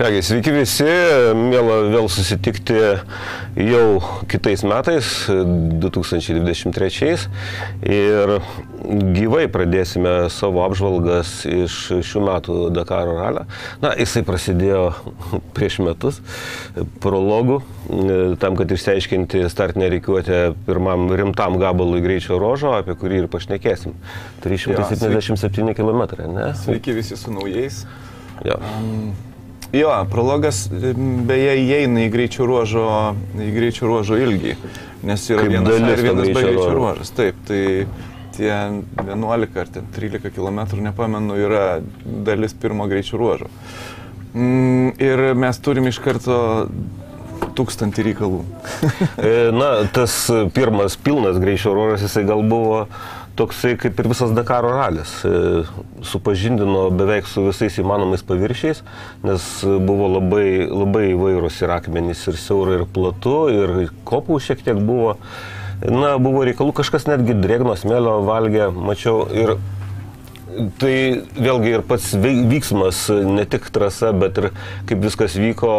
Kągi, sveiki visi, mėla vėl susitikti jau kitais metais, 2023. Ir gyvai pradėsime savo apžvalgas iš šių metų Dakaro ralio. Na, jisai prasidėjo prieš metus prologų, tam, kad išsiaiškinti startinę reikiuotę pirmam rimtam gabalui greičio rožo, apie kurį ir pašnekėsim. 377 km, ne? Sveiki visi su naujais. Jo. Um, jo, prologas beje įeina į greičio ruožo, į greičio ruožo ilgį, nes yra Kaip vienas dalis vienas B greičio ruožas. Taip, tai tie 11 ar ten 13 km, nepamenu, yra dalis pirmo greičio ruožo. Mm, ir mes turim iš karto tūkstantį reikalų. E, Na, tas pirmas pilnas greičio ruožas, jisai gal buvo toksai kaip ir visas Dakaro ralis. E, Supažindino beveik su visais įmanomais paviršiais, nes buvo labai, labai įvairūs ir akmenys, ir siaura, ir platu, ir kopų šiek tiek buvo. Na, buvo reikalų, kažkas netgi drėgno smėlio valgė, mačiau, ir Tai vėlgi ir pats vyksmas, ne tik trasa, bet ir kaip viskas vyko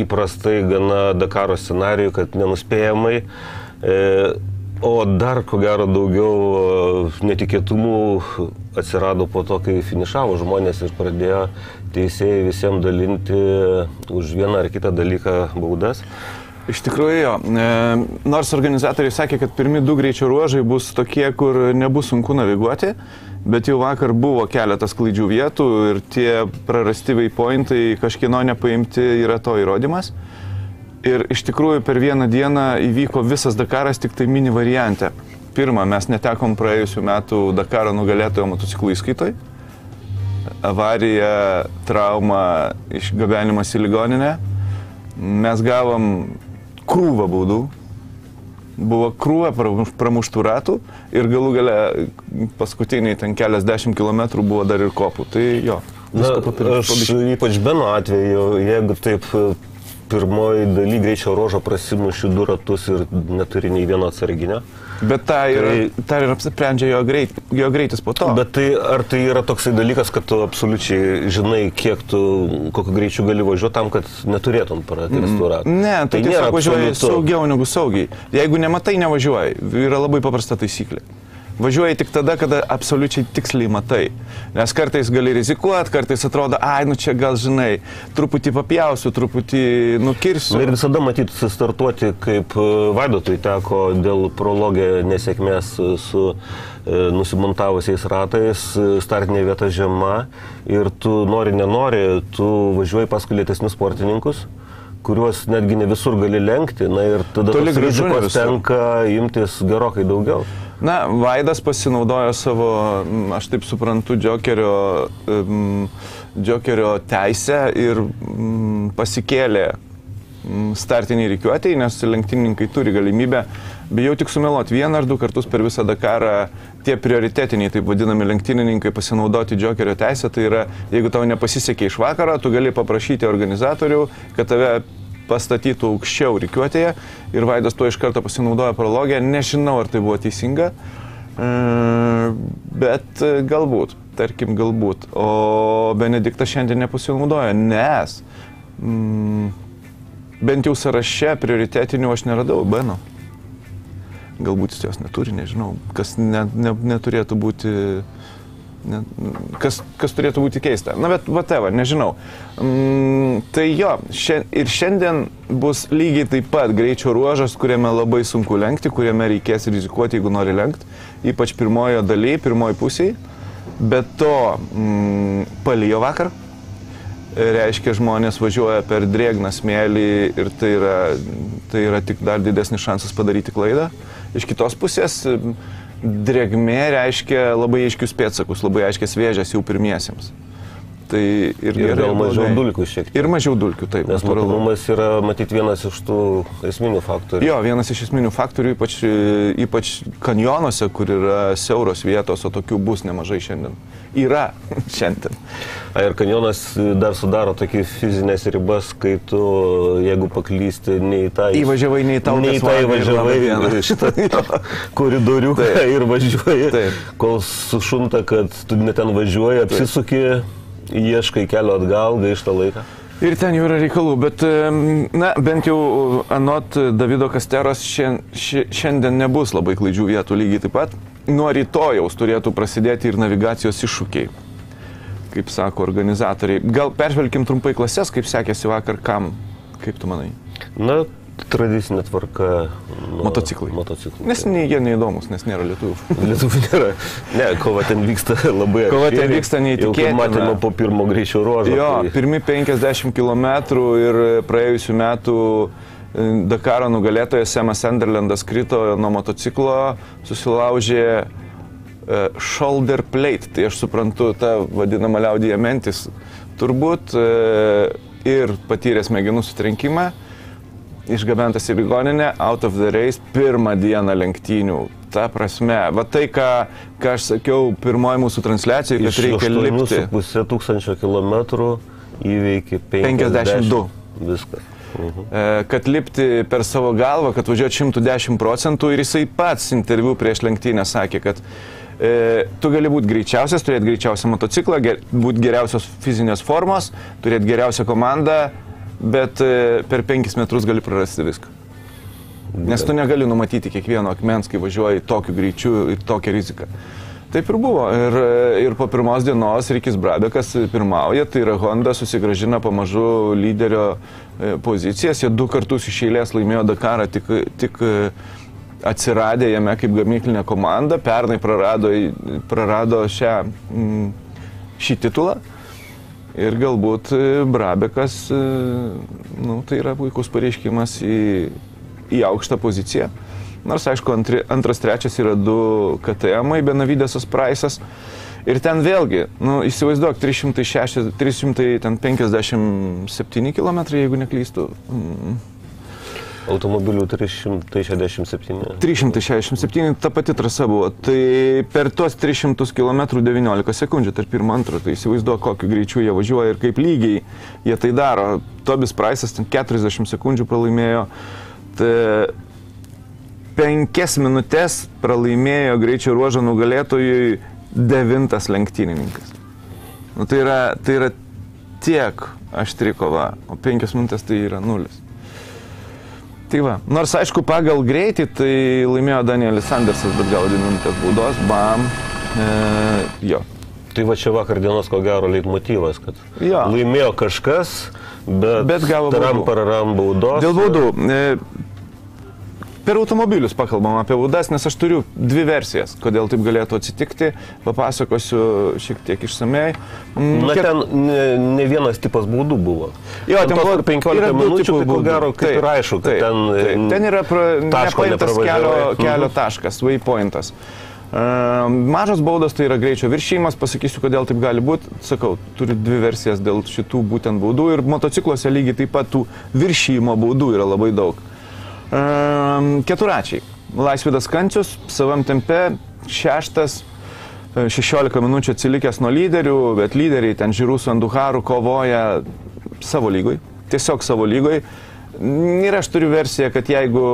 įprastai gana Dakaro scenarijų, kad nenuspėjamai. E, o dar ko gero daugiau e, netikėtumų atsirado po to, kai finišavo žmonės ir pradėjo teisėjai visiems dalinti už vieną ar kitą dalyką baudas. Iš tikrųjų, jo. E, nors organizatoriai sakė, kad pirmi du greičio ruožai bus tokie, kur nebus sunku naviguoti, bet jau vakar buvo keletas klaidžių vietų ir tie prarasti waypointai kažkieno nepaimti yra to įrodymas. Ir iš tikrųjų per vieną dieną įvyko visas Dakaras tik tai mini variante. Pirma, mes netekom praėjusiu metu Dakaro nugalėtojo motociklų įskaitoj. Avarija, trauma, išgabenimas į ligoninę. Mes gavom krūvą baudų, buvo krūva pramuš- pramuštų ratų ir galų gale paskutiniai ten keliasdešimt kilometrų buvo dar ir kopų. Tai jo, Na, aš ypač Beno atveju, jeigu taip pirmoji daly greičio rožo prasimuši du ratus ir neturi nei vieno atsarginio. Bet tą ir, Tai- tą ir apsprendžia jo, greit, jo greitis po to. Bet tai ar tai yra toksai dalykas, kad tu absoliučiai žinai, kiek tu, kokiu greičiu gali važiuoti tam, kad neturėtum prakirsti ratų? Ne, tai, tai tiesiog važiuoji saugiau negu saugiai. Jeigu nematai, nevažiuoji. Yra labai paprasta taisyklė. Važiuoji tik tada, kada absoliučiai tiksliai matai. Nes kartais gali rizikuoti, kartais atrodo, ai, nu čia gal žinai, truputį papjausiu, truputį nukirsiu. Ir visada matyti startuoti, kaip e, Vaidotui teko dėl prologė nesėkmės su e, nusimontavusiais ratais, e, startinė vieta žema ir tu nori, nenori, tu važiuoji paskui lėtesnius sportininkus kuriuos netgi ne visur gali lenkti, na ir tada rizikos tenka imtis gerokai daugiau. Na, Vaidas pasinaudojo savo, mm, aš taip suprantu, džokerio, um, džokerio teisę ir um, pasikėlė startiniai reikiuotėjai, nes lenktynininkai turi galimybę, bijau tik sumeluoti, vieną ar du kartus per visą Dakarą tie prioritetiniai, taip vadinami lenktynininkai, pasinaudoti džokerio teisę. Tai yra, jeigu tau nepasisekė iš vakaro, tu gali paprašyti organizatorių, kad tave pastatytų aukščiau reikiuotėje ir Vaidas tuo iš karto pasinaudojo prologę. Nežinau, ar tai buvo teisinga, e, bet e, galbūt, tarkim, galbūt. O Benediktas šiandien nepasinaudojo, nes mm, bent jau sąraše prioritetinių aš neradau Beno. Galbūt jis jos neturi, nežinau, kas ne, ne, neturėtų būti kas, kas turėtų būti keista. Na, bet whatever, nežinau. Mm, tai jo, šia, ir šiandien bus lygiai taip pat greičio ruožas, kuriame labai sunku lenkti, kuriame reikės rizikuoti, jeigu nori lenkti, ypač pirmojo dalyje, pirmojo pusėje. Bet to mm, palijo vakar. Reiškia, žmonės važiuoja per drėgną smėlį ir tai yra, tai yra tik dar didesnis šansas padaryti klaidą. Iš kitos pusės drėgmė reiškia labai aiškius pėtsakus, labai aiškias vėžės jau pirmiesiems. Tai ir, Ir gerai, gal mažiau blogai. dulkių šiek tiek. Ir mažiau dulkių, taip. Nes matomumas yra matyti vienas iš tų esminių faktorių. Jo, vienas iš esminių faktorių, ypač, ypač kanjonuose, kur yra siauros vietos, o tokių bus nemažai šiandien. Yra šiandien. A, Ir kanjonas dar sudaro tokį fizinės ribas, kai tu, jeigu paklysti, nei į tą Įvažiavai ne į tau, nei į tą ir įvažiavai diena. šitą koridoriuką Taip. ir važiuoji, Taip. kol sušunta, kad tu net ten važiuoji, apsisuki, ieškai kelio atgal, gaišta laiką. Ir ten jau yra reikalų, bet, na, bent jau anot Davido Kasteros šiandien nebus labai klaidžių vietų lygiai taip pat. Nuo rytojaus turėtų prasidėti ir navigacijos iššūkiai, kaip sako organizatoriai. Gal peržvelkim trumpai klases, kaip sekėsi vakar, kam, kaip tu manai? Na, tradicinė tvarka. Nu, Motociklai. Motociklai. Nes nei jie neįdomus, nes nėra lietuvių. Lietuvių nėra. Ne, kova ten vyksta labai Kova ten vyksta neįtikėtina. matėme po pirmo greičio ruožo. Jo, tai- pirmi 50 km ir praėjusiu metu e, Dakaro nugalėtojas Semas Sunderlandas krito nuo motociklo, susilaužė e, shoulder plate, tai aš suprantu tą vadinamą liaudyje mentis, turbūt e, ir patyrė smegenų sutrenkimą, išgabentas į ligoninę, out of the race, pirmą dieną lenktynių. Ta prasme, va tai, ką, ką aš sakiau pirmoji mūsų transliacijoje, kad Iš reikia lipti. 8,5 tūkstančio kilometrų įveikė 52. Viskas. Mhm. E, kad lipti per savo galvą, kad važiuoti 110 procentų ir jisai pats interviu prieš lenktynę sakė, kad e, tu gali būti greičiausias, turėti greičiausią motociklą, ger, būti geriausios fizinės formos, turėti geriausią komandą, bet e, per 5 metrus gali prarasti viską. Nes tu negali numatyti kiekvieno akmens, kai važiuoji tokiu greičiu ir tokia rizika. Taip ir buvo. Ir, ir po pirmos dienos Rikis Brabekas pirmauja, tai yra Honda susigražina pamažu lyderio e, pozicijas. Jie du kartus iš eilės laimėjo Dakarą tik, tik e, atsiradę jame kaip gamyklinė komanda. Pernai prarado, prarado šią, mm, šį titulą. Ir galbūt e, Brabekas, e, nu, tai yra puikus pareiškimas į, į aukštą poziciją. Nors, aišku, antri, antras, trečias yra du KTM, Benavydėsas Praisas. Ir ten vėlgi, nu, įsivaizduok, 360, 357 km, jeigu neklystu. Mm, Automobilių 367. 367, ta pati trasa buvo. Tai per tuos 300 km 19 sekundžių tarp pirmo antro. Tai įsivaizduok, kokiu greičiu jie važiuoja ir kaip lygiai jie tai daro. Tobis Praisas ten 40 sekundžių pralaimėjo. Tai penkias minutės pralaimėjo greičio ruožo nugalėtojui devintas lenktynininkas. Nu, tai, yra, tai yra tiek aštri kova, o penkias minutės tai yra nulis. Tai va, nors aišku, pagal greitį tai laimėjo Danielis Sandersas, bet gal 2 minutės baudos, bam, e, jo. Tai va čia vakar dienos ko gero leitmotyvas, kad Jo. laimėjo kažkas, bet, Bet gavo baudos. Dėl baudų. E, per automobilius pakalbam apie baudas, nes aš turiu dvi versijas, kodėl taip galėtų atsitikti. Papasakosiu šiek tiek išsamei. Mm, Na kiek- ten ne, ne vienas tipas baudų buvo. Jo, ten tos buvo per 15 yra du minučių, tai ko gero kaip Taip, ir aišku, kad taip, ten, taip. mm, ten yra pra, nepaimtas kelio, kelio Mhm. taškas, waypointas. Uh, mažas baudas tai yra greičio viršymas, pasakysiu, kodėl taip gali būti. Sakau, turiu dvi versijas dėl šitų būtent baudų ir motocikluose lygiai taip pat tų viršymo baudų yra labai daug. Uh, keturačiai. Laisvidas Kancius savam tempe šeštas, e, 16 minučių atsilikęs nuo lyderių, bet lyderiai ten Žirų su Anduharu kovoja savo lygoj, tiesiog savo lygoj. Ir aš turiu versiją, kad jeigu,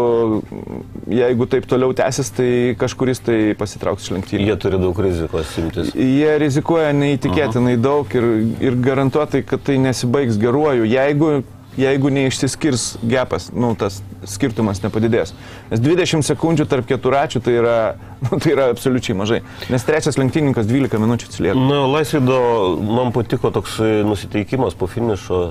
jeigu taip toliau tęsis, tai kažkuris tai pasitrauks iš lenktynių. Jie turi daug rizikos imtis. Jie rizikuoja neįtikėtinai daug ir, ir garantuotai, kad tai nesibaigs geruoju, jeigu, jeigu neišsiskirs gepas, nu, tas skirtumas nepadidės. Nes 20 sekundžių tarp keturačių tai yra, nu, tai yra absoliučiai mažai. Nes trečias lenktynininkas 12 minučių atsilieka. Na, Laisvido, man patiko toks nusiteikimas po finišo.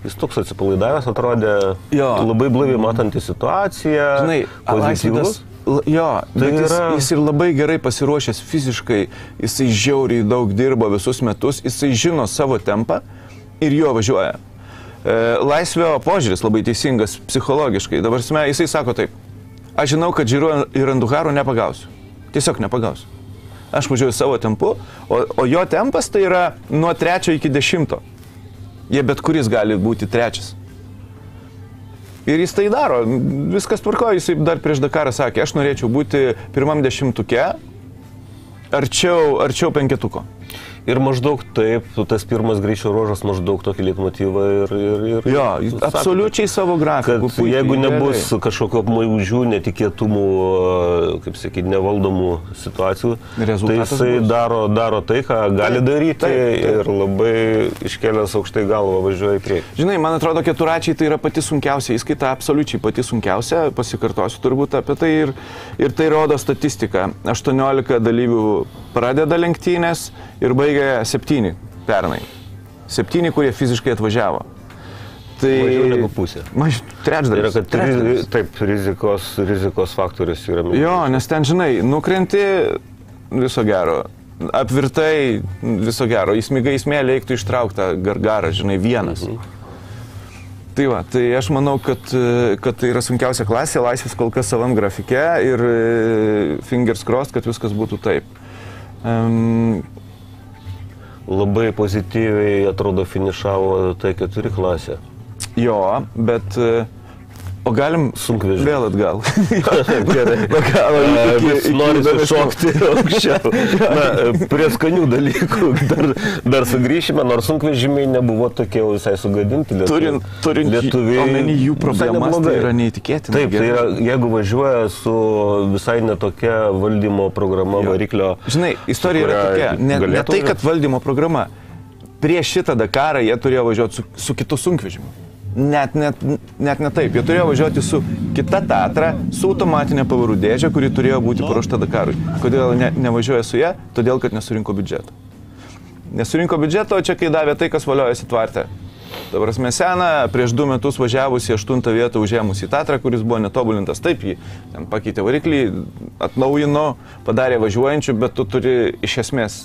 Jis toks atsipalaidavęs atrodė, Jo. labai blaiviai matantis situaciją. Žinai, pozityvus. Jo, Tai bet jis, yra- jis ir labai gerai pasiruošęs fiziškai, jisai žiauriai daug dirbo visus metus, jisai žino savo tempą ir jo važiuoja. E, Laisvio požiūris labai teisingas psichologiškai. Dabar sme, jisai sako taip, aš žinau, kad žiūriu ir Anduharo nepagausiu. Tiesiog nepagausiu. Aš važiuoju savo tempu, o, o jo tempas tai yra nuo trečio iki dešimto. Jie bet kuris gali būti trečias. Ir jis tai daro. Viskas tvarko, jisai dar prieš Dakarą sakė, aš norėčiau būti pirmam dešimtuke, arčiau, arčiau penketuko. Ir maždaug taip, tas pirmas greičio ruožas maždaug tokį leitmotyvą ir... ir, ir Jo, sako, absoliučiai savo Kad grafiku. puikiai, jeigu nebus idealiai. kažkokio apmaizdžių, netikėtumų, kaip sakyti, nevaldomų situacijų, tai Rezultatas jisai bus. daro, daro tai, ką gali Taip, daryti taip, taip. ir labai iškėlęs aukštai galvą važiuoja į priekį. Žinai, man atrodo, keturačiai tai yra pati sunkiausia, įskaita absoliučiai pati sunkiausia, pasikartosiu turbūt apie tai ir, ir tai rodo statistika. 18 dalyvių pradeda lenktynės ir baigia 7 pernai. 7, kurie fiziškai atvažiavo. Tai Mažiau negu pusė. Maž Tai trečdalis. yra, kad trečdalis. taip, rizikos, rizikos faktorius yra. Jo, nes ten, žinai, nukrenti viso gero. Apvirtai viso gero. Įsmigai įsmėlė, reiktų ištraukti tą gargarą, žinai, vienas. Tai va, tai aš manau, kad, kad tai yra sunkiausia klasė, laisvės kol kas savam grafike ir e, fingers crossed, kad viskas būtų taip. Um, Labai pozityviai atrodo finišavo T4 klasė. jo, bet... e, O galim Sunkvežimis. vėl atgal. Gerai. E, iki- Vis iki nori įdomesnių. šokti aukščiau. Na, e, prie skanių dalykų dar, dar sugrįšime, nors sunkvežimiai nebuvo tokie visai sugadinti. Lietuviai, Turint, turint lietuviai omeny jų problemas, tai yra neįtikėtina. Taip, tai gerai. yra, jeigu važiuoja su visai netokia valdymo programa Jo. variklio. Žinai, istorija yra tokia. Ne, ne galėtų tai, važiuot. kad valdymo programa. Prieš šitą Dakarą jie turėjo važiuoti su, su kitu sunkvežimiu. Net, net, net ne taip. Jie turėjo važiuoti su kita Tatra, su automatinė pavarų dėžė, kuri turėjo būti paruošta Dakarui. Kodėl ne, nevažiuoja su ją? Todėl, kad nesurinko biudžeto. Nesurinko biudžeto, čia kai davė tai, kas valiojasi tvartę. Dabar mes seną, prieš du metus važiavusi aštuntą vietą užėmusi Tatrą, kuris buvo netobulintas, taip jį ten pakeitė variklį, atnaujino, padarė važiuojančių, bet tu turi iš esmės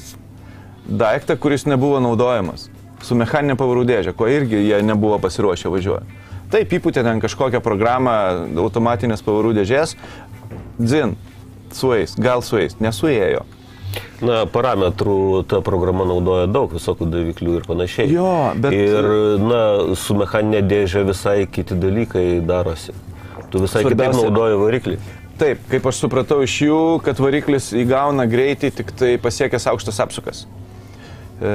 daiktą, kuris nebuvo naudojamas. Su mechaninė pavarų dėžė, ko irgi jie nebuvo pasiruošę važiuoti. Taip, įpūtė ten kažkokią programą automatinės pavarų dėžės, dzin, sueis, gal sueis, nesuėjo. Na, parametrų ta programa naudoja daug visokių daviklių ir panašiai. Jo, bet- Ir, na, su mechaninė dėžė visai kiti dalykai darosi. Tu visai kitaip naudoji variklį. Taip, kaip aš supratau iš jų, kad variklis įgauna greitį tik tai pasiekęs aukštas apsukas. E,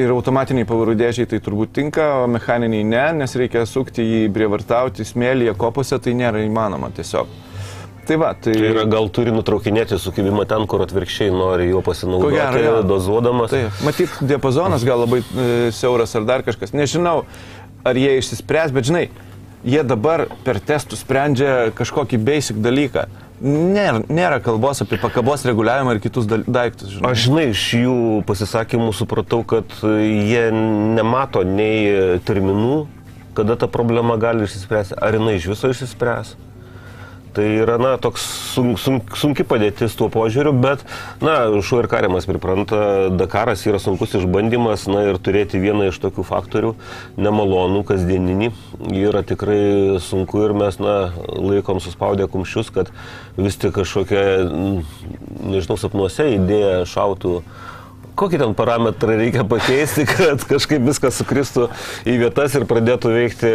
ir automatiniai pavarų dėžiai tai turbūt tinka, o mechaniniai ne, nes reikia sukti jį, brievartauti smėlyje, kopose, tai nėra įmanoma tiesiog. Tai va, tai... Tai yra, gal turi nutraukinėti sukibimą ten, kur atvirkščiai nori juo pasinaudoti, gero, jo. dozuodamas. Taip, matyt, diapazonas gal labai e, siauras ar dar kažkas. Nežinau, ar jie išsispręs, bet žinai, jie dabar per testus sprendžia kažkokį basic dalyką. Nėra, nėra kalbos apie pakabos reguliavimą ir kitus daiktus. Žinai. Aš žinai, iš jų pasisakymų supratau, kad jie nemato nei terminų, kada ta problema gali išsispręsti, ar jinai iš viso išsispręs. Tai yra, na, toks sun, sun, sunki padėtis tuo požiūriu, bet, na, šuo ir kariamas pripranta, Dakaras yra sunkus išbandymas, na, ir turėti vieną iš tokių faktorių, nemalonų, kasdieninį, yra tikrai sunku ir mes, na, laikom suspaudę kumščius, kad vis tik kažkokia, nežinau, sapnuose idėja šautų Kokį ten parametrą reikia pakeisti, kad kažkaip viskas sukristų į vietas ir pradėtų veikti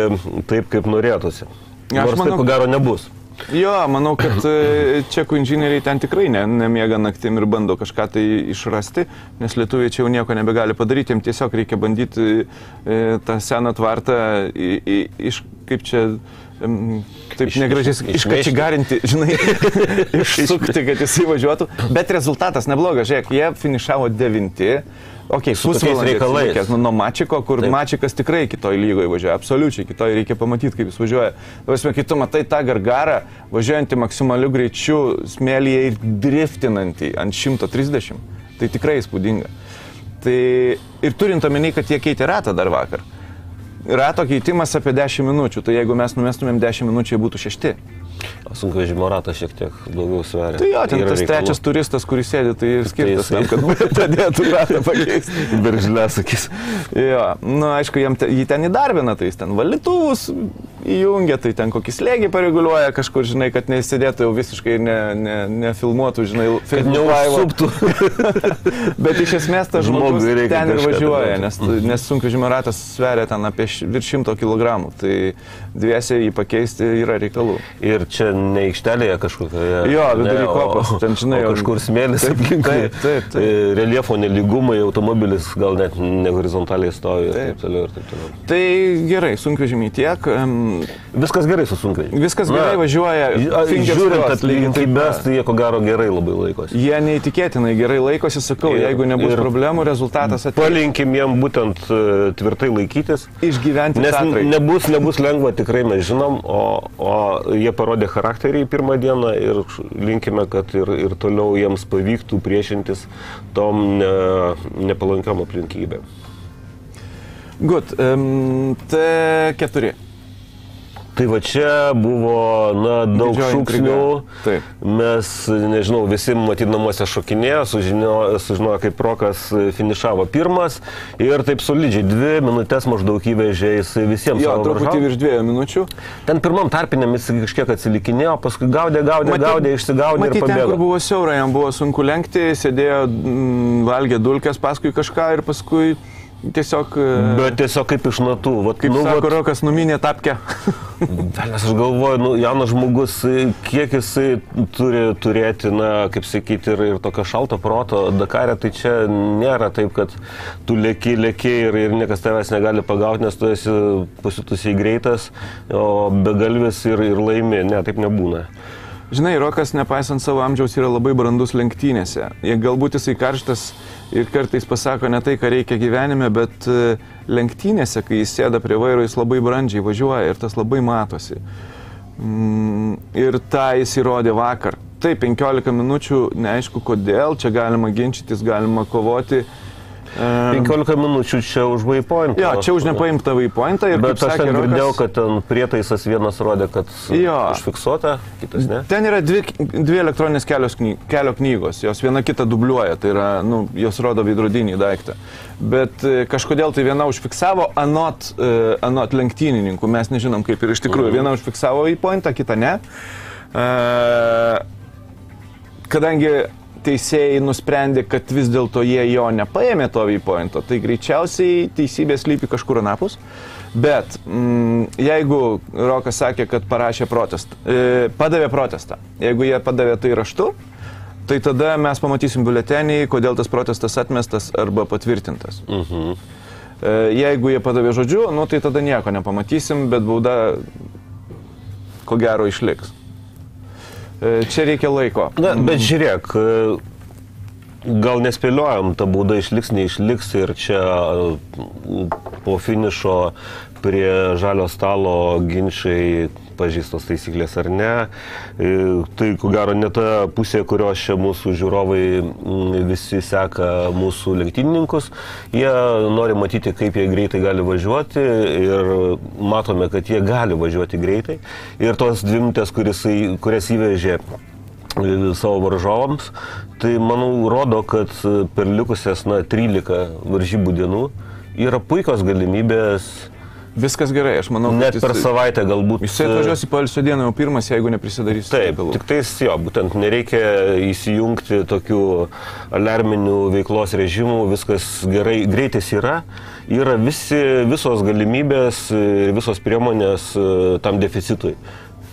taip, kaip norėtųsi. Nors manau, taip, ko gero, nebus. Jo, manau, kad e, čekų inžinieriai ten tikrai ne, nemiega naktim ir bando kažką tai išrasti, nes lietuviai čia jau nieko nebegali padaryti, jiems tiesiog reikia bandyti e, tą seną tvartą į, į, iš, kaip čia, taip Iš- negražiai, iš- iškačigarinti, žinai, išsukti, kad jisai važiuotų, bet rezultatas neblogas, žiūrėk, jie finišavo devinti. Ok, Su tokiais reikalais. nu, nuo Mačiko, kur Taip. Mačikas tikrai kitoj lygoje važiuoja, absoliučiai kitoj, reikia pamatyti, kaip jis važiuoja. Tavasme, kai tu matai tą gargarą, važiuojantį maksimaliu greičiu smėlyje ir driftinantį ant 130, tai tikrai įspūdinga. Tai ir turint omeny, kad jie keitė ratą dar vakar. Rato keitimas apie 10 minučių, tai jeigu mes numestumėm 10 minučių, jie būtų 6. Sunkvežimo ratas šiek tiek daugiau sveria. Tai jo, ten tas reikalų. trečias turistas, kuris sėdi, tai ir skirtas jisai- tam, kad pradėtų ratą pakeisti. Beržlė sakys. Jo, nu aišku, jam te, jį ten įdarbina, tai jis ten valytuvus įjungia, tai ten kokį slėgį pareguliuoja kažkur, žinai, kad nesėdėtų jau visiškai ne, ne, nefilmuotų, žinai, neužsuptų. Bet iš esmės tas žmogus ten ir važiuoja, nes, nes sunkvežimio ratas sveria ten apie virš šimto kilogramų, tai dviesiai jį pakeisti yra reikalų. Ir čia ne aikštelėje kažkokioje. Jo, vidury kopos, ten, žinai, o kažkur smėlis Taip, aplinkui. taip, taip, taip. E, Reliefo neligumai, automobilis gal net ne horizontaliai stovi ir Taip. toliau ir taip toliau. Tai gerai, sunkvežimiai tiek. Um, Viskas gerai su sunkvežimiu. Viskas gerai važiuoja, fingers Žiūrint aplinkybės, pat. tai jie ko gero gerai labai laikosi. jie neįtikėtinai gerai laikosi, sakau, Ir- jeigu nebus ir- problemų, rezultatas ateis. Palinkim jiem būtent e, tvirtai laikytis. Išgyventi Nes Tatrai. nebus, nebus lengva, tikrai mes žinom, o, o jie parodė charakterį pirmą dieną ir linkime, kad ir, ir toliau jiems pavyktų priešintis tom ne, nepalankiom aplinkybėm. Gut, um, T4. Tai va čia buvo, na, daug Didžioji šūksnių. Mes, nežinau, visi matydamuose šokinėjo, sužinojo, sužinojo, kaip Rokas finišavo pirmas ir taip solidžiai, dvi minutės maždaug įvežė jisai visiems. Jo, truputį virš dviejų minučių. Ten pirmam tarpiniam jis kažkiek atsilikinėjo, paskui gaudė, gaudė, Matyt, gaudė, išsigaudė matyt, ir ten, kur pabėgo. buvo siaura, jam buvo sunku lenkti, sėdėjo, valgė dulkes, paskui kažką ir paskui tiesiog... e, Bet tiesiog kaip iš natų. Vat, Kaip nu, nu, sako, vat, Rokas numinė tapkę. Velnes, aš galvoju, nu, jaunas žmogus, kiek jisai turi turėti, na, kaip sakyti, ir, ir tokio šalto proto Dakarė, tai čia nėra taip, kad tu lėki, lėki ir, ir niekas tavęs negali pagauti, nes tu esi pasitusiai greitas, o begalvis ir, ir laimi. Ne, taip nebūna. Žinai, Rokas, nepaisant savo amžiaus, yra labai brandus lenktynėse. Galbūt jisai karštas ir kartais pasako ne tai, ką reikia gyvenime, bet e, lenktynėse, kai jis sėda prie vairo, jis labai brandžiai važiuoja ir tas labai matosi. Mm, ir tą jis įrodė vakar. Taip, 15 minučių, neaišku kodėl, čia galima ginčytis, galima kovoti. Ehm, 15 minučių čia už waypoint. Jo, čia už nepaimtą waypointą ir Bet aš sakė ten girdėjau, Rokas, kad ten prietaisas vienas rodė, kad Jo. užfiksuota, kitas ne. Ten yra dvi, dvi elektroninės kny, kelio knygos, jos viena kitą dubliuoja, tai yra, nu, jos rodo veidrodinį daiktą. Bet e, kažkodėl tai viena užfiksavo anot, e, anot lenktynininkų, mes nežinom kaip ir iš tikrųjų. Viena užfiksavo į pointą, kita ne. E, kadangi teisėjai nusprendė, kad vis dėlto jie jo nepaėmė to vypointo, tai greičiausiai teisybė slypi kažkur anapus. Bet mm, jeigu Rokas sakė, kad parašė protestą, e, padavė protestą, jeigu jie padavė tai raštu, tai tada mes pamatysim biuletenį, kodėl tas protestas atmestas arba patvirtintas. Mhm. E, jeigu jie padavė žodžiu, nu, tai tada nieko nepamatysim, bet bauda ko gero išliks. E, čia reikia laiko. Na, bet žiūrėk, e, gal nespėliojam, ta bauda išliks, neišliks ir čia e, po finišo prie žalio stalo ginčiai pažįstos taisyklės ar ne. E, Tai ko gero ne ta pusė, kurios čia mūsų žiūrovai mm, visi seka mūsų lenktynininkus. Jie nori matyti, kaip jie greitai gali važiuoti ir matome, kad jie gali važiuoti greitai. Ir tos dvi minutės, kurias įvežė e, savo varžovams, tai manau rodo, kad per likusias na, 13 varžybų dienų yra puikios galimybės Viskas gerai, aš manau, net kad per savaitę galbūt. Jisai atvažiuos į poilsio dieną jau pirmas, jeigu neprisidarys Taip, reikalų. tik tais jo, būtent nereikia įsijungti tokių alarminių veiklos režimų, viskas gerai, greitis yra, yra visi, visos galimybės ir visos priemonės e, tam deficitui.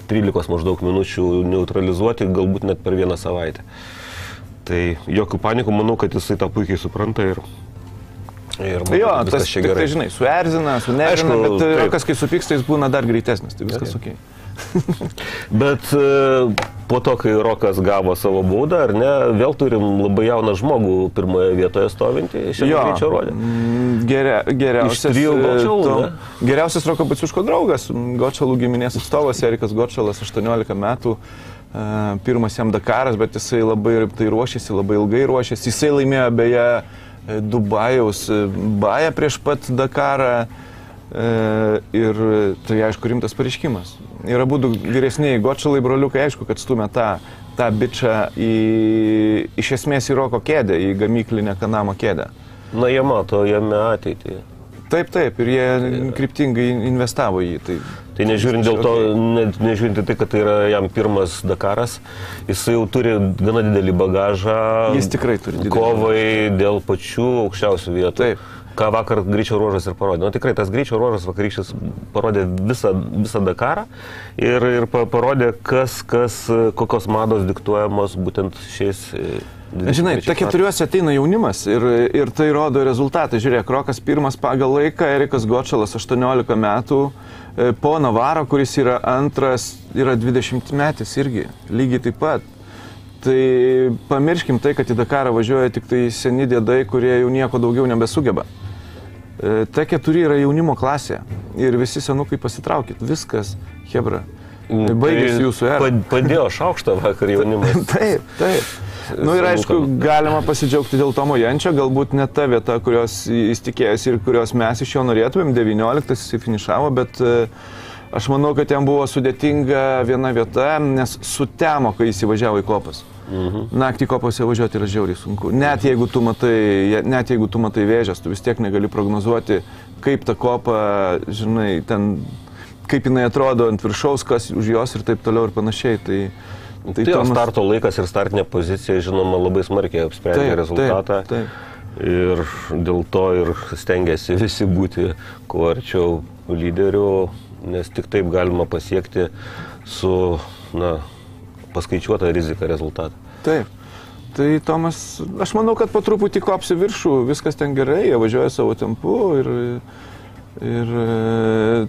13 maždaug minučių neutralizuoti, galbūt net per vieną savaitę. Tai jokių panikų, manau, kad jisai tą puikiai supranta ir, ir manau, Jo, tas čia tik tai, gerai. žinai, suerzina, sunervina, Aišku, bet taip. rokas, kai supyksta, jis būna dar greitesnis, tai viskas ok. Bet e, po to, kai Rokas gavo savo baudą, ar ne, vėl turim labai jauną žmogų pirmoje vietoje stovintį, šiandien greičio rodė. mm, geria, geriausias, e, Gočalų, to- geriausias Roko Baciuško draugas, Gočalų giminės atstovas, Erikas Gočalas, 18 metų. e, Pirmas jam Dakaras, bet jisai labai rimtai ruošėsi, labai ilgai ruošėsi. Jisai laimėjo beje e, Dubajaus e, bają prieš pat Dakarą. E, ir tai aišku rimtas pareiškimas. Yra būdų vyresniai gočalai broliukai, aišku, kad stumia tą, tą bičią į, iš esmės į roko kėdę, į gamyklinę kanamo kėdę. Na, jie mato jame ateitį. Taip, taip, ir jie kryptingai investavo į jį. Tai, Tai nežiūrint dėl to, ne, nežiūrint tai, kad tai yra jam pirmas Dakaras, jis jau turi gana didelį bagažą. Jis tikrai turi didelį Kovai dėl pačių aukščiausių vietų. Taip. Ką vakar greičio ruožas ir parodė. Na tikrai tas greičio ruožas vakarykštis parodė visą, visą Dakarą ir, ir pa- parodė, kas, kas, kokios mados diktuojamos būtent šiais, Žinai, ta keturiuose ateina jaunimas ir, ir tai rodo rezultatą. Žiūrėk, Rokas pirmas pagal laiką, Erikas Gočalas 18 metų, e, po Navaro, kuris yra antras, yra 20 metais irgi, lygiai taip pat. Tai pamirškim tai, kad į Dakarą važiuoja tik tai seni dėdai, kurie jau nieko daugiau nebesugeba. E, T4 yra jaunimo klasė ir visi senukai pasitraukit. Viskas, Hebra. Baigėsi jūsų era. Pad- Padėjo šaukštą vakar jaunimas. Taip, taip. Na nu, ir aišku, galima pasidžiaugti dėl Tomo Jančio, galbūt ne ta vieta, kurios jis tikėjosi ir kurios mes iš jo norėtumėm. 19 jis finišavo, bet e, aš manau, kad jam buvo sudėtinga viena vieta, nes sutemo, kai jis įvažiavo į kopas. Mhm. Naktį kopose važiuoti yra žiauriai sunku. Net jeigu tu matai, net jeigu tu matai vėžės, tu vis tiek negali prognozuoti, kaip ta kopa, žinai, ten, kaip jinai atrodo ant viršaus, kas už jos ir taip toliau ir panašiai. Tai, Tai, tai Tomas... starto laikas ir startinė pozicija, žinoma, labai smarkiai apsprendžia Taip, rezultatą. taip, taip. Ir dėl to ir stengiasi visi būti kuo arčiau lyderių, nes tik taip galima pasiekti su na, paskaičiuota rizika rezultatą. Taip. Tai Tomas, aš manau, kad po truputį kopsi viršų, viskas ten gerai, jie važiuoja savo tempu ir, ir e,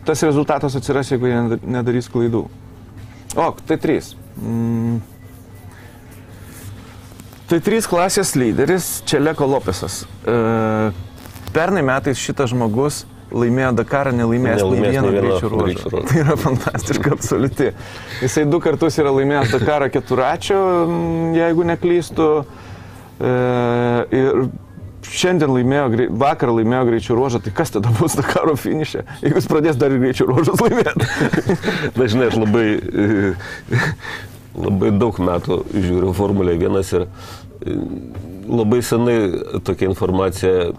tas rezultatas atsiras, jeigu jie nedarys klaidų. O, tai trys. Mm. Tai trys klasės lyderis Čeleko Lopesas. E, pernai metais šitas žmogus laimėjo Dakarą, nelaimėjęs nei vieno greičio ruožo. Tai yra fantastiška, absoliuti. Jisai du kartus yra laimėjęs Dakarą keturačio, jeigu neklystu. E, ir šiandien laimėjo, vakar laimėjo greičio ruožą, tai kas tada bus Dakaro finišė, jeigu jis pradės dar ir greičio ruožus laimėti? Dažnai aš labai, labai daug metų žiūriu Formulę 1 ir labai senai tokia informacija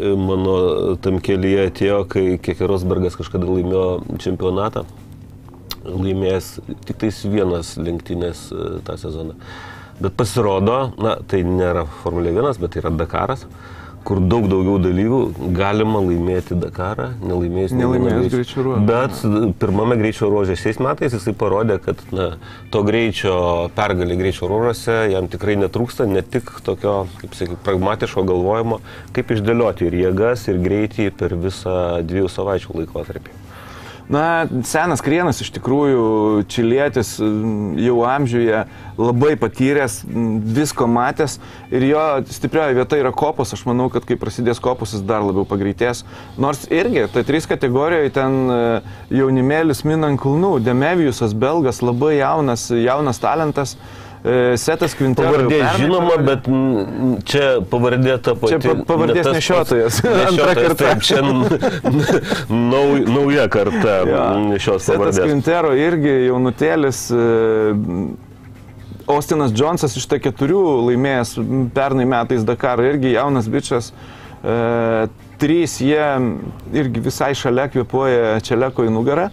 mano tam kelyje atėjo, kai Kekerosbergas kažkada laimėjo čempionatą. Laimėjęs tik tais vienas lenktynės e, tą sezoną. Bet pasirodo, na, tai nėra Formulė 1, bet tai yra Dakaras, kur daug daugiau dalyvių galima laimėti Dakarą, nelaimėjus Nelaimėjus greičio- ruožo. Bet pirmame greičio ruože šiais metais jisai parodė, kad na, to greičio pergalė greičio ruožuose jam tikrai netrūksta, ne tik tokio, kaip sakyti, pragmatiško galvojimo, kaip išdėlioti ir jėgas, ir greitį per visą dviejų savaičių laikotarpį. Na, senas krienas iš tikrųjų, čilietis m, jau amžiuje labai patyręs, m, visko matęs. Ir jo stiprioji vieta yra kopos, aš manau, kad kai prasidės kopos jis dar labiau pagreitės. Nors irgi, tai trys kategorijoje ten e, jaunimėlis Minan Kulnų, Demevijusas, belgas, labai jaunas, jaunas talentas, Setas Kvintero. jau Pavardė žinoma, bet čia pavardė ta pati. Čia pa- pavardės ne nešiotojas. Antra karta. Taip, čia nau, nauja karta mm, šios Setas pavardės. Kvintero irgi jaunutėlis. e, Austinas Džonsas iš T4 laimėjęs pernai metais Dakarą, irgi jaunas bičias. E, trys jie irgi visai šalia kvepuoja Čeleko į nugarą.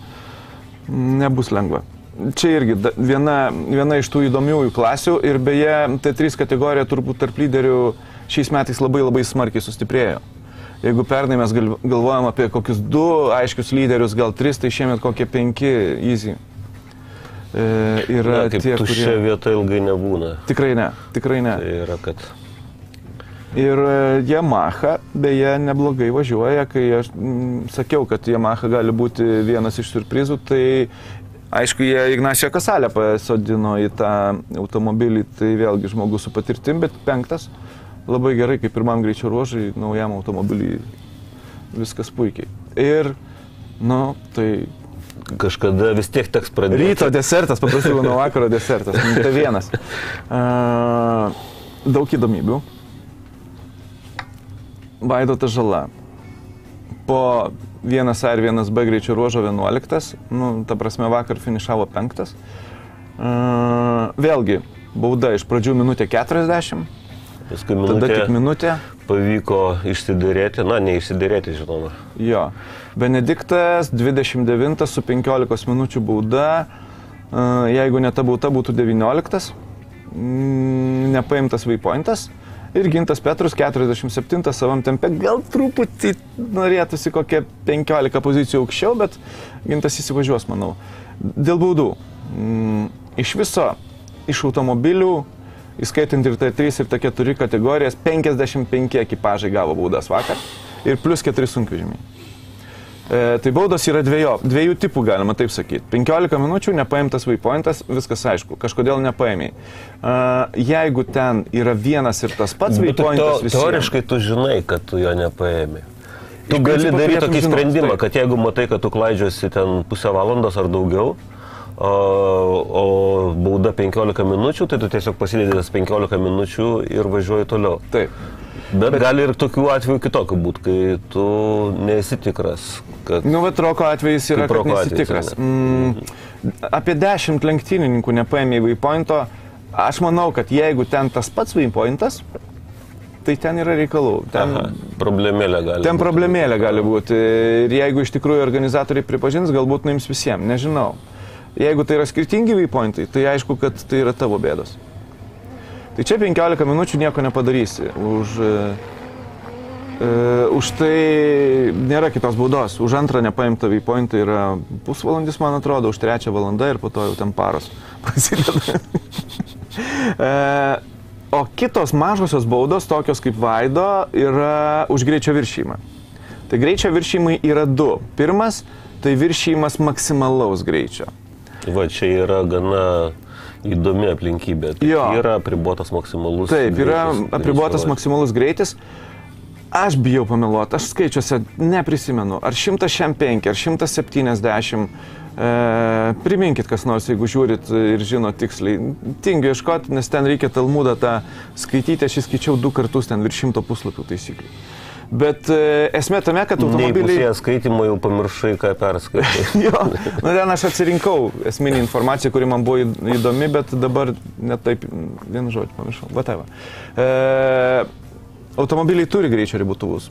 Nebus lengva. Čia irgi viena, viena iš tų įdomiųjų klasių ir beje, T3 kategorija turbūt tarp lyderių šiais metais labai labai smarkiai sustiprėjo. Jeigu pernai mes gal- galvojam apie kokius du aiškius lyderius, gal tris, tai šiemet kokie penki easy. E, yra Na, tie, kurie... vieta ilgai nebūna. Tikrai ne, tikrai ne. Tai yra, kad Ir e, Yamaha beje neblogai važiuoja, kai aš mm, sakiau, kad Yamaha gali būti vienas iš surprizų, tai aišku, jie Ignacio Kasalę pasodino į tą automobilį, tai vėlgi žmogus su patirtim, bet penktas labai gerai, kaip pirmam greičio ruožai, naujam automobiliui viskas puikiai. Ir, nu, tai kažkada vis tiek teks pradėti. Ryto desertas, paprastai nuo vakaro desertas. Nu, Tai vienas. Uh, daug įdomybių. Vaidotas žala. Po vienas A ir vienas B greičio ruožo 11, nu, ta prasme vakar finišavo 5. Uh, vėlgi, bauda iš pradžių minutė 40, Paskui tada minutė tik minutė. pavyko išsiderėti, na, neišsiderėti, žinoma. Jo. Benediktas 29 su 15 minučių bauda. E, Jeigu ne ta bauda būtų 19, mm, nepaimtas vaipointas. Ir Gintas Petrus 47 savam tempe, gal truputį norėtųsi kokią 15 pozicijų aukščiau, bet Gintas įsivažiuos, manau. Dėl baudų. Mm, Iš viso, iš automobilių įskaitant ir T3 ir T4 kategorijas, 55 ekipažai gavo baudas vakar ir plus 4 sunkvežimiai. E, tai baudos yra dviejo, dviejų tipų, galima taip sakyti. 15 minučių nepaimtas waypointas, viskas aišku, kažkodėl nepaėmiai. E, jeigu ten yra vienas ir tas pats Bet tu, waypointas, to, teoriškai tu žinai, kad tu jo nepaėmė. Tu gali daryti tokį žinot, sprendimą, taip. kad jeigu matai, kad tu klaidžiasi ten pusę valandos ar daugiau, o, o bauda 15 minučių, tai tu tiesiog pasidedi tas 15 minučių ir važiuoji toliau. Taip. Bet, Bet gali ir tokių atvejų kitokių būti, kai tu nesi tikras, kad... Nu, bet Roko atvejis yra, kad nesi tikras. ar Mm, apie 10 lenktynininkų nepaėmė waypointo. Aš manau, kad jeigu ten tas pats waypointas, tai ten yra reikalų. Ten, Aha, problemėlė gali. ten būt. problemėlė gali būti. Ir jeigu iš tikrųjų organizatoriai pripažins, galbūt nuims visiems, nežinau. Jeigu tai yra skirtingi waypointai, tai aišku, kad tai yra tavo bėdos. Tai čia 15 minučių nieko nepadarysi. Už, e, už tai nėra kitos baudos. Už antrą nepaimtą waypointą yra pusvalandis, man atrodo, už trečią valandą ir po to jau ten paros prasideda. e, o kitos mažosios baudos, tokios kaip Vaido, yra už greičio viršymą. Tai greičio viršymai yra du. Pirmas - tai viršymas maksimalaus greičio. Va, čia yra gana įdomi aplinkybė. Tai Jo. Yra apribotas maksimalus. Taip, yra greitis, apribotas greičio maksimalus greitis. Aš bijau pameluoti, aš skaičiuose neprisimenu, ar 105, ar 170. E, priminkit kas nors, jeigu žiūrit ir žinot tiksliai. Tingiu ieškoti, nes ten reikia Talmudą tą skaityti, aš įskaičiau du kartus ten virš šimto puslapių taisyklių. Bet e, esmė tame, kad automobiliai... pusėje skaitimo jau pamiršai, ką perskaitai. Jo, nu ten aš atsirinkau esminį informaciją, kuri man buvo įdomi, bet dabar netaip, vienu žodžiu, pamiršau. Whatever. E, automobiliai turi greičio ribotuvus,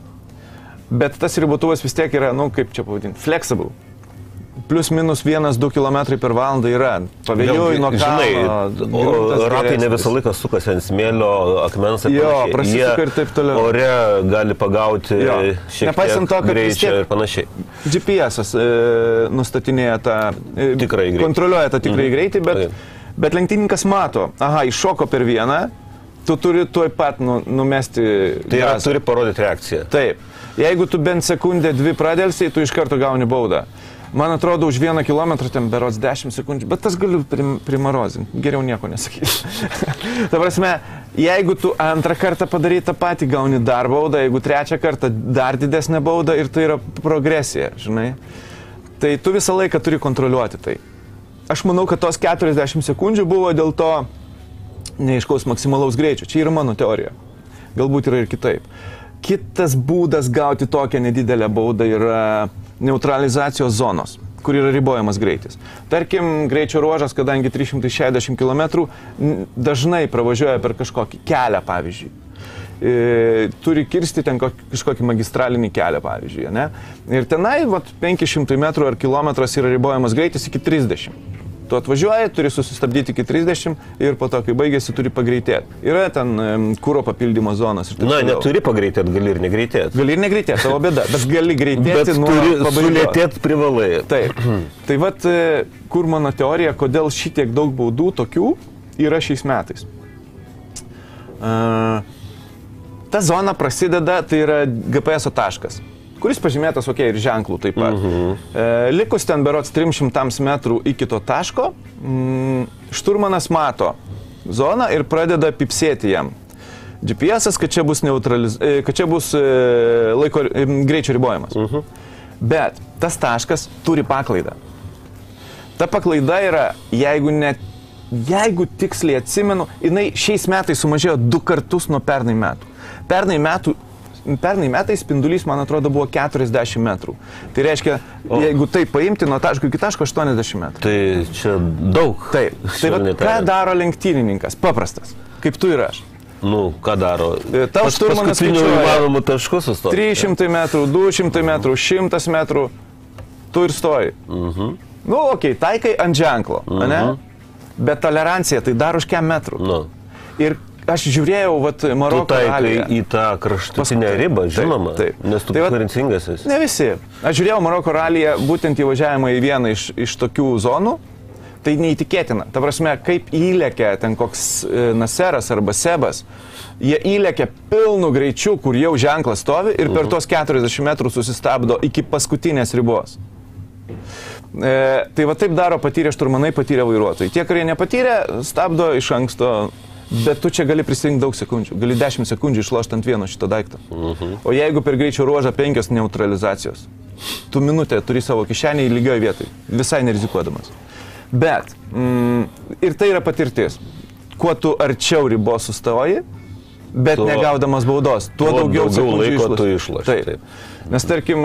bet tas ribotuvas vis tiek yra, nu kaip čia pavadinti, flexible. Plius minus 1-2 km per valandą yra. Pavėjui nuo kalno. ratai ne visą laiką sukasi ant smėlio, akmens ir Jo, prasisuka ir taip toliau. Ore gali pagauti Jo. šiek Nepaisant tiek to, greičio ir panašiai. GPS e, nustatinėja tą, e, Tikrąjį greitį. kontroliuoja tą tikrąjį Mhm. greitį, bet, Taip. bet lenktynininkas mato, aha, iššoko per vieną, tu turi tuoj pat nu, numesti. Tai yra, turi parodyti reakciją. Taip. Jeigu tu bent sekundę, dvi pradėlsiai, tu iš karto gauni baudą. Man atrodo, už vieną kilometrą ten berots 10 sekundžių, bet tas galiu prim, primarozinti. Geriau nieko nesakyti. Ta prasme, jeigu tu antrą kartą padarai tą patį, gauni dar baudą, jeigu trečią kartą dar didesnę baudą ir tai yra progresija, žinai. Tai tu visą laiką turi kontroliuoti tai. Aš manau, kad tos 40 sekundžių buvo dėl to neiškaus maksimalaus greičio. Čia yra mano teorija. Galbūt yra ir kitaip. Kitas būdas gauti tokią nedidelę baudą yra neutralizacijos zonos kur yra ribojamas greitis. Tarkim, greičio ruožas, kadangi 360 km, dažnai pravažiuoja per kažkokį kelią, pavyzdžiui. E, turi kirsti ten kok- kažkokį magistralinį kelią, pavyzdžiui. Ne? Ir tenai vat, 500 m ar kilometras yra ribojamas greitis iki 30. Tu atvažiuoji, turi susistabdyti iki 30 ir po to, kai baigėsi, turi pagreitėti. Yra ten kūro papildymo zonas. Na, toliau. neturi pagreitėti, gali ir negreitėti. Gali ir negreitėti, tavo bėda, bet gali greitėti nuo pabaigos. sulėtėti privalai. Taip. Tai vad, e, kur mano teorija, kodėl šitiek daug baudų tokių yra šiais metais. Uh, ta zona prasideda, tai yra GPS taškas, kuris pažymėtas, okei, okay, ir ženklų taip pat. Mhm. E, likus ten berots 300 metrų iki to taško, mm, šturmanas mato zoną ir pradeda pipsėti jam. GPS, kad čia bus, neutraliz... e, kad čia bus e, laiko e, greičio ribojimas. Mhm. Bet tas taškas turi paklaidą. Ta paklaida yra, jeigu net, jeigu tiksliai atsimenu, jinai šiais metais sumažėjo du kartus nuo pernai metų. Pernai metų Pernai metais spindulys, man atrodo, buvo 40 metrų. Tai reiškia, o. jeigu tai paimti nuo taško iki taško 80 metrų. Tai čia daug. Taip. Tai vat, ką daro lenktynininkas? Paprastas. Kaip tu ir aš. Nu, ką daro? E, tau šturmanas įmanomu tašku sustoja. 300 metrų, 200 metrų, 100 metrų, tu ir stoji. Mhm. Nu, okei, okay, taikai ant ženklo, mhm. ne? Bet tolerancija tai dar už kiek metrų. Nu, Ir aš žiūrėjau, vat, tu Maroko taikai ralyje. į tą kraštutinę Paskui- ribą, taip, žinoma. taip. Nes tu Tai konkurencingas esi. Ne visi. Aš žiūrėjau Maroko ralyje būtent įvažiavimą į vieną iš, iš tokių zonų, Tai neįtikėtina. Ta prasme, kaip įlėkia ten koks e, Naseras arba Sebas, jie įlėkia pilnu greičiu, kur jau ženklas stovi ir per tuos 40 metrų susistabdo iki paskutinės ribos. E, tai va taip daro patyrę šturmanai, patyrę vairuotojai. Tie, kurie nepatyrė, stabdo iš anksto, bet tu čia gali prisijungti daug sekundžių. Gali 10 sekundžių išlošti ant vieno šito daikto. O jeigu per greičio ruožą penkios neutralizacijos, tu minutę turi savo kišenį į lygioj vietoj, visai nerizikuodamas. Bet, mm, ir tai yra patirtis. Kuo tu arčiau ribos sustoji, bet Tuo- negaudamas baudos, tuo, tuo daugiau, daugiau laiko išloši. tu išloši, Taip. taip. Nes tarkim,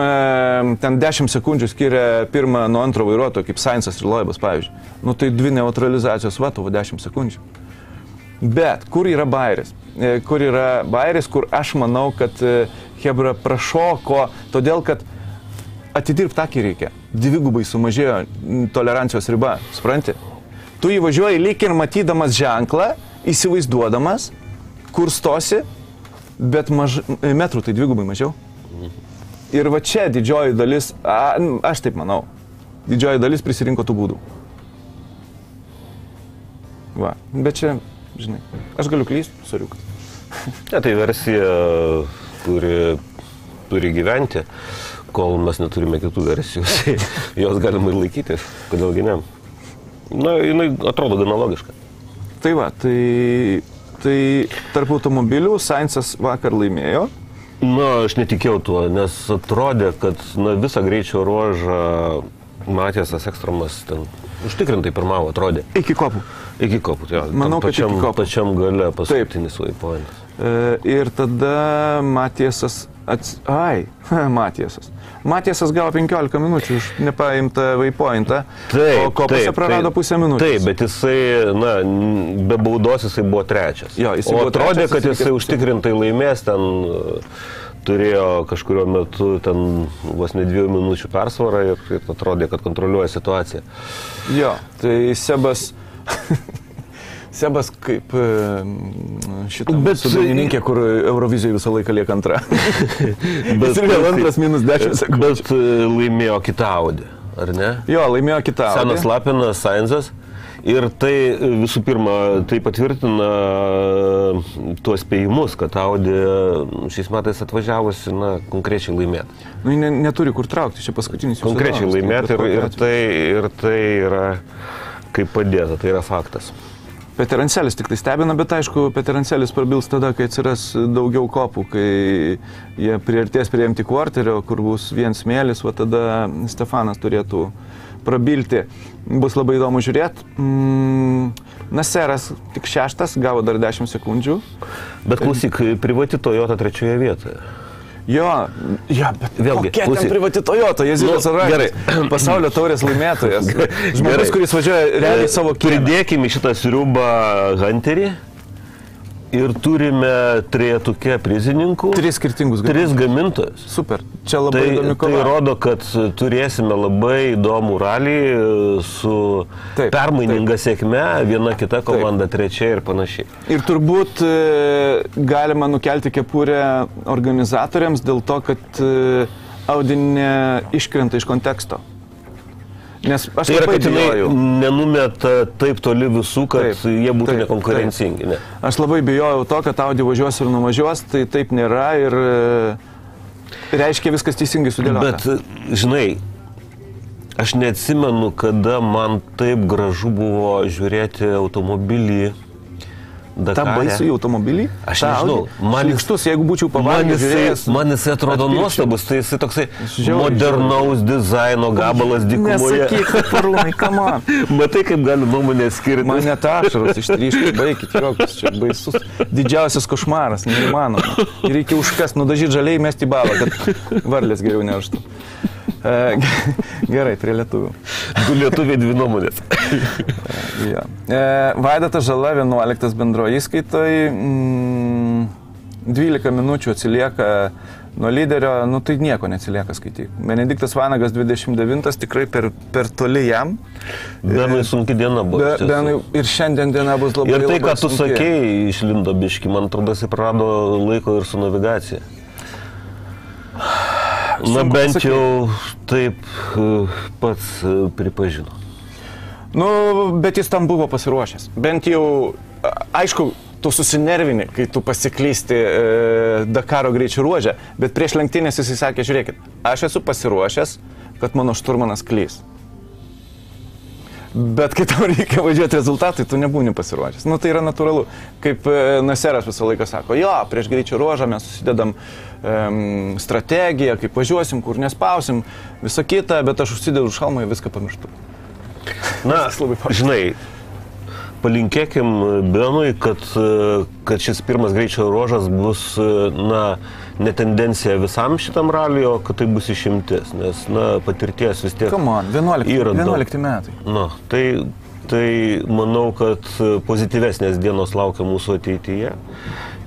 ten 10 sekundžių skiria pirmą nuo antro vairuotojo, kaip Sainsas ir Loibas, pavyzdžiui. Nu tai dvi neutralizacijos, va, tavo 10 sekundžių. Bet kur yra bairis? E, Kur yra bairis, kur aš manau, kad e, Hebra prašoko, todėl kad atidirbti akį reikia. Dvigubai sumažėjo tolerancijos riba, supranti? Tu įvažiuoji lyg ir matydamas ženklą, įsivaizduodamas, kur stosi, bet maž, metrų tai dvigubai mažiau. Ir va čia didžioji dalis, a, aš taip manau, didžioji dalis prisirinko tų būdų. Va, bet čia, žinai, aš galiu klysti, suriukas. Ne, tai versija turi, turi gyventi, kol mes neturime kitų versijų. Tai jos galima ir laikytis, kodėlgi ne. Na, jinai atrodo gana logiška. Tai va, tai, tai tarp automobilių Sainsas vakar laimėjo. Na, aš netikėjau tuo, nes atrodė, kad na, visą greičio ruožą Matėsas Ekstremas ten užtikrintai pirmavo, atrodė. Iki kopų. Iki kopų, jo. Manau, tam kad iki pačiam, kopų. pačiam gale paskutinis waypointas. E, ir tada Matiesas, ats... ai, Matiesas. Matiesas gavo 15 minučių už nepaimtą waypointą, o kopose prarado pusę minutės. Taip, bet jisai, na, be baudos jisai buvo trečias. Jo, jisai o buvo atrodė, trečias, kad jisai jisai užtikrintai laimės, ten e, turėjo kažkurio metu ten vos ne dviejų minučių persvarą ir, ir atrodė, kad kontroliuoja situaciją. Jo, tai Sebas. Sebas kaip e, šitą Bet- dainininkė, kur Eurovizijoje visą laiką lieka antra. Bet ir vėl antras minus 10 sekundžių. Bet laimėjo kitą Audi, ar ne? Jo, laimėjo kitą. Senas Audi. Lapinas, Sainzas. Ir tai e, visų pirma, tai patvirtina e, tuos spėjimus, kad Audi e, šiais metais atvažiavusi, na, konkrečiai laimėti. Nu, ji ne, neturi kur traukti, čia paskutinis jų Konkrečiai tai laimėti ir, ir, tai, ir tai yra kaip padėta, tai yra faktas. Peterancelis tik tai stebina, bet aišku, Peterancelis prabils tada, kai atsiras daugiau kopų, kai jie priartės prie MT kvarterio, kur bus vien smėlis, o tada Stefanas turėtų prabilti. Bus labai įdomu žiūrėti. Mm, Naseras tik šeštas, gavo dar 10 sekundžių. Bet klausyk, privati Toyota trečioje vietoje. Jo, jo bet Vėlgi, kokia ten privati Toyota, Jezinas Nu, gerai. Pasaulio taurės laimėtojas. Žmogus, Gerai. kuris važiuoja realiai savo kiemą. Pridėkime šitą sriubą Hunterį ir turime trejetukę prizininkų. Tris skirtingus Tris gamintojus. Super. Čia labai Tai, įdomi tai kova. rodo, kad turėsime labai įdomų ralį e, su Taip, permaininga sėkme, viena kita komanda trečia ir panašiai. Ir turbūt e, galima nukelti kepurę organizatoriams dėl to, kad e, audinė iškrenta iš konteksto. Nes aš Tai yra, kad bijojau. nenumeta taip toli visų, kad Taip, jie būtų taip, nekonkurencingi. Ne. Aš labai bijojau to, kad Audi važiuos ir nuvažiuos, tai taip nėra ir e, reiškia viskas teisingai sudėliota. Bet, žinai, aš neatsimenu, kada man taip gražu buvo žiūrėti automobilį. Ta Dakare. baisų automobilį? Aš Ta nežinau, man jis- Šlykštus, jeigu būčiau Man žiūrėjęs. man jisai atrodo atpirkčiau. nuostabus, tai jisai toksai Žiauriai, modernaus dizaino gabalas dykumoje. Nesakyk, kad parūnai, kama. Matai, kaip gali nuomonę skirti. Man net ašaros ištryškė, baigit, jokius, čia baisus. Didžiausias košmaras, neįmanoma. Ir reikia užkas, nudažyti žaliai, mesti balą, kad varlės geriau nerštų. Gerai, prie lietuvių. Du lietuviai dvi nuomonės. Jo. E, Vaidatas Žala 11 bendro įskaitoj, mm, 12 minučių atsilieka nuo lyderio, nu tai nieko neatsilieka skaityk. Benediktas Vanagas 29, tikrai per, per toli jam. Benui sunki diena buvo. Be, benui, ir šiandien diena bus labai Ir tai, ką tu sunki. sakėjai, išlindo biški, man atrodo, jis prarado laiko ir su navigacija. Na bent jau taip e, pats e, pripažino. Nu, bet jis tam buvo pasiruošęs. Bent jau, aišku, tu susinervini, kai tu pasiklysti e, Dakaro greičio ruožę, bet prieš lenktynės jis sakė, žiūrėkit, aš esu pasiruošęs, kad mano šturmanas klys. Bet kai tau reikia važiuoti rezultatai, tu nebūni pasiruošęs. Nu, tai yra natūralu. Kaip e, Naseras visą laiką sako, jo, prieš greičio ruožą mes susidedam um, strategiją, kaip važiuosim, kur nespausim, visą kitą, bet aš užsidedu šalmą ir viską pamirštu. Na, žinai, palinkėkim Benui, kad, e, kad šis pirmas greičio ruožas bus, e, na, ne tendencija visam šitam raliui, o kad tai bus išimtis, nes, na, patirties vis tiek. Come on, 11, Yra daug. 11 metai. Na, tai, tai manau, kad pozityvesnės dienos laukia mūsų ateityje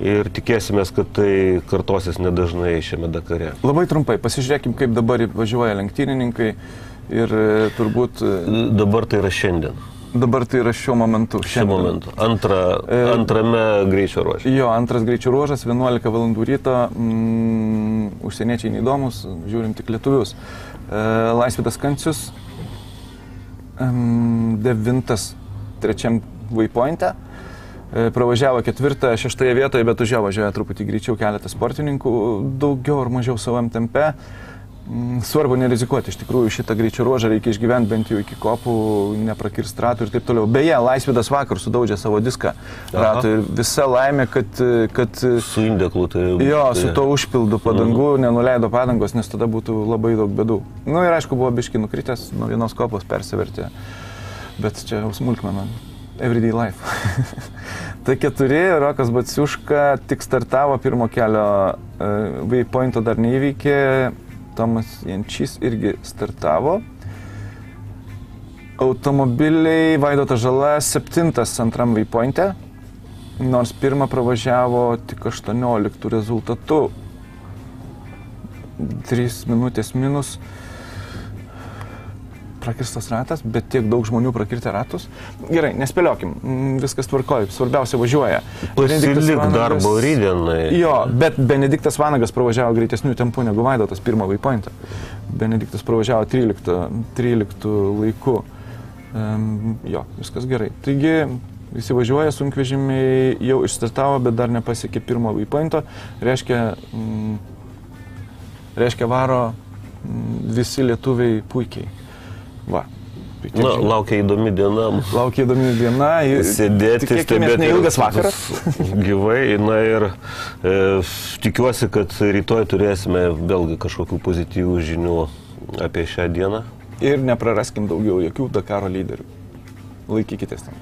ir tikėsimės, kad tai kartosis nedažnai šiame Dakare. Labai trumpai, pasižiūrėkim, kaip dabar važiuoja lenktynininkai ir e, turbūt e, Dabar tai yra šiandien, dabar tai yra šiuo momentu. šiuo momentu. Antra, E, antrame greičio ruože. Jo, antras greičio ruožas, 11 val. ryto, mm, užsieniečiai neįdomus, žiūrim tik lietuvius. E, Laisvidas Kancius, mm, devintas trečiam waypointe, e, pravažiavo ketvirtą, šeštąją vietoje, bet už ją važiuoja truputį greičiau keletas sportininkų, daugiau ar mažiau savam tempe. Mm, Svarbu nerizikuoti, iš tikrųjų šitą greičio ruožą reikia išgyventi bent jau iki kopų, neprakirst ratų ir taip toliau. Beje, Laisvidas vakar sudaužė savo diską ratų ir visa laimė, kad, kad Su indeklu tai... jo, su to užpildu padangų nenuleido padangos, nes tada būtų labai daug bėdų. Na nu, ir aišku, buvo biški nukritęs, nuo vienos kopos persivertė, bet čia jau smulkmena. Everyday life. tai keturi, Rokas Batsiuška tik startavo pirmo kelio, uh, waypointo dar neįveikė, Tomas Jančys irgi startavo. Automobiliai Vaidotas Žala septintas antram waypointe, nors pirmą pravažiavo tik 18 rezultatu. 3 minutės minus. Prakirstas ratas, bet tiek daug žmonių prakirtė ratus. Gerai, nespėliokim, mm, viskas tvarkoja, svarbiausia važiuoja. Pasilik darbo rydienai. Jo, bet Benediktas Vanagas pravažiavo greitesnių tempų negu Vaidotas pirmą waypointą. Benediktas pravažiavo 13, 13 laiku. Um, jo, viskas gerai. Taigi visi važiuoja, sunkvežimiai jau išstartavo, bet dar nepasiekė pirmo waypointo. Reiškia, mm, reiškia varo mm, visi lietuviai puikiai. Va. Tai Na, žinių. laukia įdomi diena. Laukia įdomi diena. Sėdėti, stebėti. Neilgas vakaras. Gyvai. Na ir e, tikiuosi, kad rytoj turėsime vėlgi kažkokių pozityvių žinių apie šią dieną. Ir nepraraskim daugiau jokių Dakaro lyderių. Laikykitės ten.